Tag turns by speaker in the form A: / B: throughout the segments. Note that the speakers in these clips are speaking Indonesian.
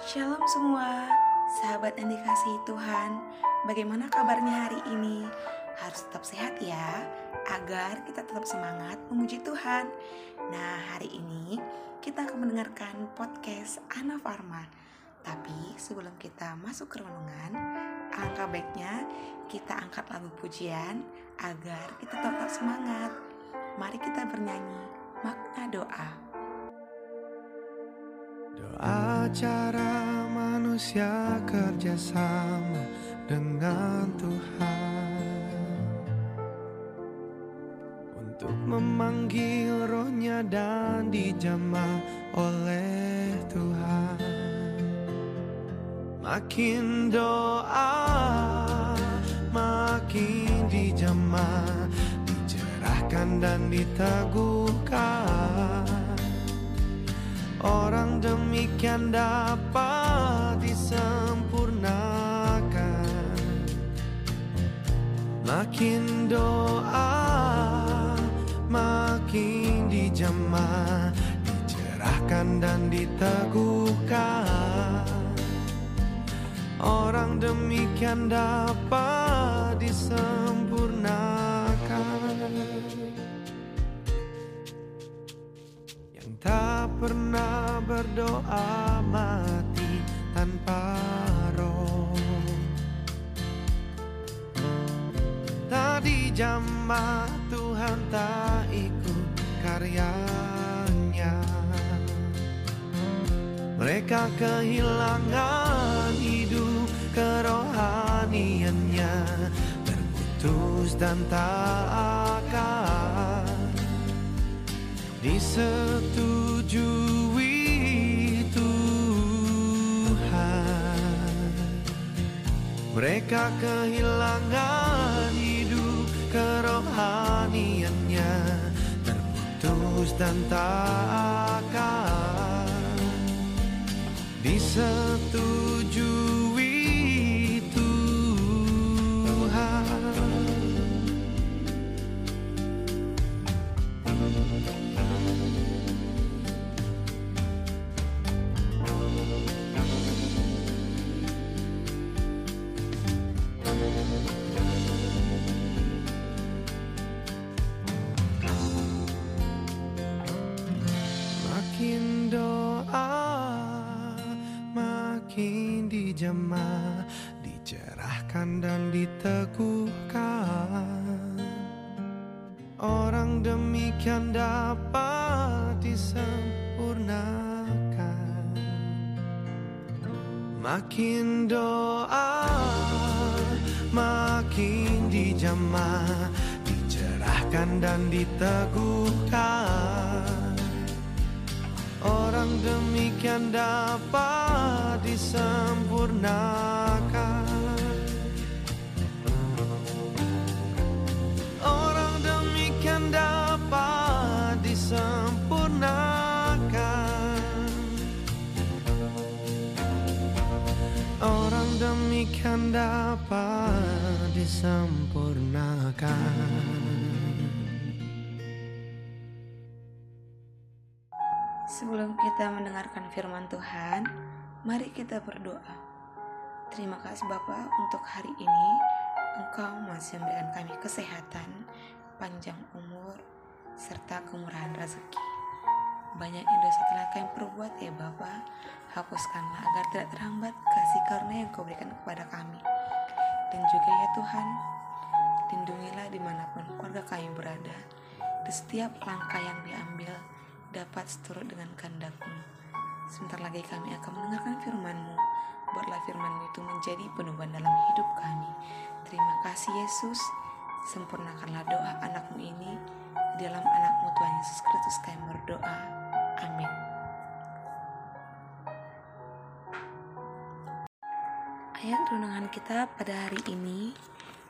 A: Shalom semua, sahabat yang dikasihi Tuhan. Bagaimana kabarnya hari ini? Harus tetap sehat ya, agar kita tetap semangat memuji Tuhan. Nah, hari ini kita akan mendengarkan podcast Ana Farma. Tapi sebelum kita masuk ke renungan, alangkah baiknya kita angkat lagu pujian agar kita tetap semangat. Mari kita bernyanyi makna doa.
B: Doa cara manusia kerjasama dengan Tuhan. Untuk memanggil rohnya dan dijamah oleh Tuhan. Makin doa, makin dijamah Dicerahkan dan diteguhkan. Orang demikian dapat Makin doa Makin dijamah Dicerahkan dan diteguhkan. Orang demikian dapat disempurnakan. Yang tak pernah berdoa mati tanpa roh jamah Tuhan tak ikut karyanya. Mereka kehilangan hidup kerohaniannya Terputus dan tak akan disetujui Tuhan. Mereka kehilangan hidup kerohaniannya Terputus dan tak akan disetujui dijamah, dicerahkan dan diteguhkan. Orang demikian dapat disempurnakan. Makin doa, makin dijamah, dicerahkan dan diteguhkan. Demikian dapat disempurnakan. Orang demikian dapat disempurnakan. Orang demikian dapat disempurnakan
A: Sebelum kita mendengarkan firman Tuhan, mari kita berdoa. Terima kasih Bapa untuk hari ini. Engkau masih memberikan kami kesehatan, panjang umur, serta kemurahan rezeki. Banyak yang dosa telah kami perbuat ya Bapa. Hapuskanlah agar tidak terhambat kasih karunia yang kau berikan kepada kami. Dan juga ya Tuhan, lindungilah di mana pun keluarga kami berada. Di setiap langkah yang diambil, dapat seturut dengan kehendakmu. Sebentar lagi kami akan mendengarkan firman-Mu. Buatlah firman-Mu itu menjadi penuhan dalam hidup kami. Terima kasih Yesus. Sempurnakanlah doa anakmu ini. Di dalam anakmu Tuhan Yesus Kristus kami berdoa. Amin. Ayat renungan kita pada hari ini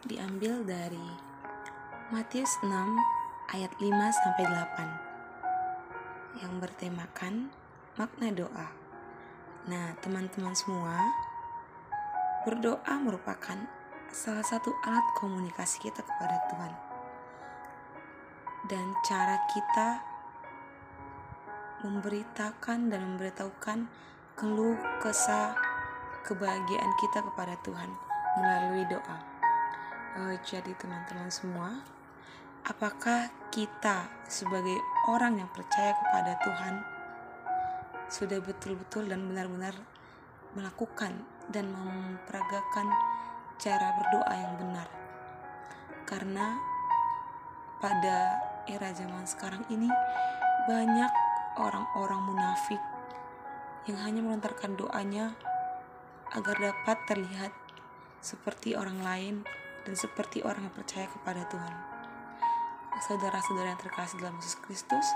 A: diambil dari Matius 6 ayat 5 sampai 8 yang bertemakan makna doa. Nah, teman-teman semua, berdoa merupakan salah satu alat komunikasi kita kepada Tuhan. Dan cara kita memberitakan dan memberitahukan keluh kesah kebahagiaan kita kepada Tuhan melalui doa. Uh, jadi teman-teman semua, apakah kita sebagai orang yang percaya kepada Tuhan sudah betul-betul dan benar-benar melakukan dan memperagakan cara berdoa yang benar? Karena pada era zaman sekarang ini banyak orang-orang munafik yang hanya melontarkan doanya agar dapat terlihat seperti orang lain dan seperti orang yang percaya kepada Tuhan. Saudara-saudara yang terkasih dalam Yesus Kristus,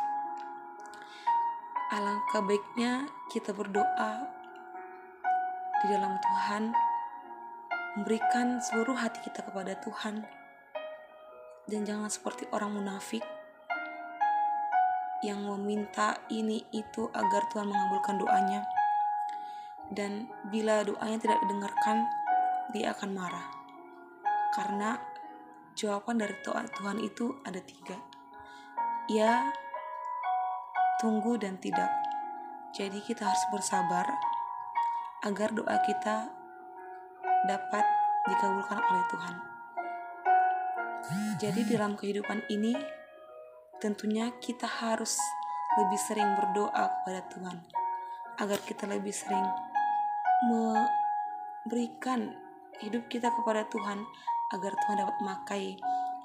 A: alangkah baiknya kita berdoa di dalam Tuhan, memberikan seluruh hati kita kepada Tuhan, dan jangan seperti orang munafik yang meminta ini itu agar Tuhan mengabulkan doanya. Dan bila doanya tidak didengarkan, dia akan marah. Karena jawaban dari Tuhan itu ada tiga. Ya, tunggu dan tidak. Jadi kita harus bersabar agar doa kita dapat dikabulkan oleh Tuhan. Jadi dalam kehidupan ini tentunya kita harus lebih sering berdoa kepada Tuhan agar kita lebih sering memberikan hidup kita kepada Tuhan agar Tuhan dapat memakai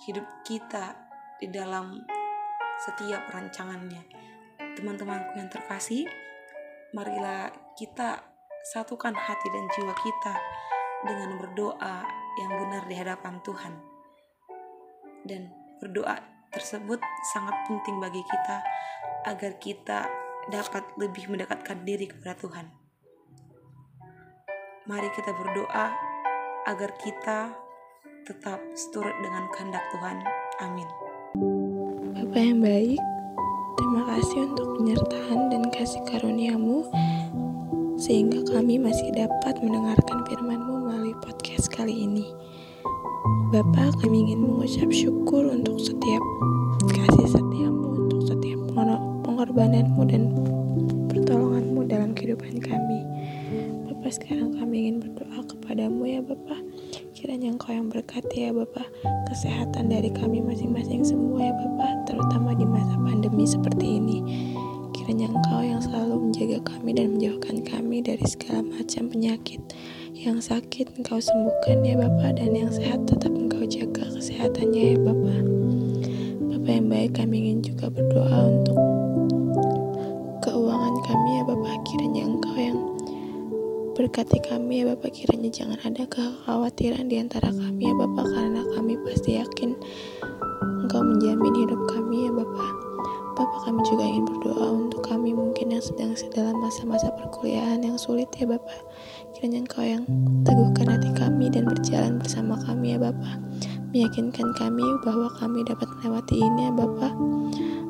A: hidup kita di dalam setiap rancangannya. Teman-temanku yang terkasih, marilah kita satukan hati dan jiwa kita dengan berdoa yang benar di hadapan Tuhan. Dan berdoa tersebut sangat penting bagi kita agar kita dapat lebih mendekatkan diri kepada Tuhan. Mari kita berdoa agar kita tetap seturut dengan kehendak Tuhan. Amin.
C: Bapak yang baik, terima kasih untuk penyertaan dan kasih karuniamu sehingga kami masih dapat mendengarkan firman-Mu melalui podcast kali ini. Bapak, kami ingin mengucap syukur untuk setiap kasih setiamu, untuk setiap pengorbananmu dan pertolonganmu dalam kehidupan kami. Bapak, sekarang kami ingin berdoa kepadamu ya Bapak. Kiranya Engkau yang berkati ya Bapak, kesehatan dari kami masing-masing semua ya Bapak, terutama di masa pandemi seperti ini. Kiranya Engkau yang selalu menjaga kami dan menjauhkan kami dari segala macam penyakit. Yang sakit Engkau sembuhkan ya Bapak, dan yang sehat tetap Engkau jaga kesehatannya ya Bapak. Bapak yang baik, kami ingin juga berdoa untuk keuangan kami ya Bapak. Kiranya Engkau yang Berkati kami ya Bapak kiranya jangan ada kekhawatiran di antara kami ya Bapak karena kami pasti yakin Engkau menjamin hidup kami ya Bapak. Bapak kami juga ingin berdoa untuk kami mungkin yang sedang dalam masa-masa perkuliahan yang sulit ya Bapak. Kiranya Engkau yang teguhkan hati kami dan berjalan bersama kami ya Bapak. Meyakinkan kami bahwa kami dapat melewati ini ya Bapak.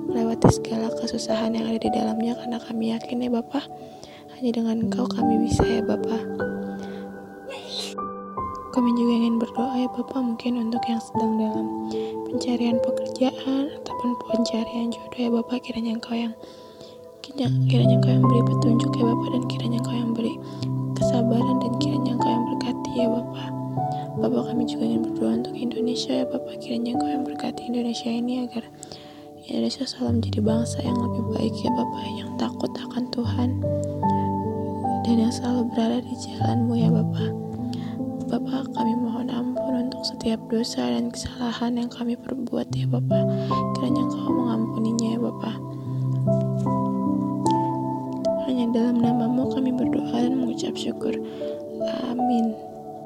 C: Melewati segala kesusahan yang ada di dalamnya karena kami yakin ya Bapak hanya dengan Engkau kami bisa ya Bapak. Kami juga ingin berdoa ya Bapak mungkin untuk yang sedang dalam pencarian pekerjaan ataupun pencarian jodoh ya Bapak kiranya Engkau yang kiranya Engkau yang beri petunjuk ya Bapak dan kiranya Engkau yang beri kesabaran dan kiranya Engkau yang berkati ya Bapak. Bapak kami juga ingin berdoa untuk Indonesia ya Bapak kiranya Engkau yang berkati Indonesia ini agar Indonesia selalu menjadi bangsa yang lebih baik ya Bapak yang takut akan Tuhan dan yang selalu berada di jalanmu ya Bapak. Bapak kami mohon ampun untuk setiap dosa dan kesalahan yang kami perbuat ya Bapak. Kiranya Engkau mengampuninya ya Bapak. Hanya dalam namamu kami berdoa dan mengucap syukur. Amin.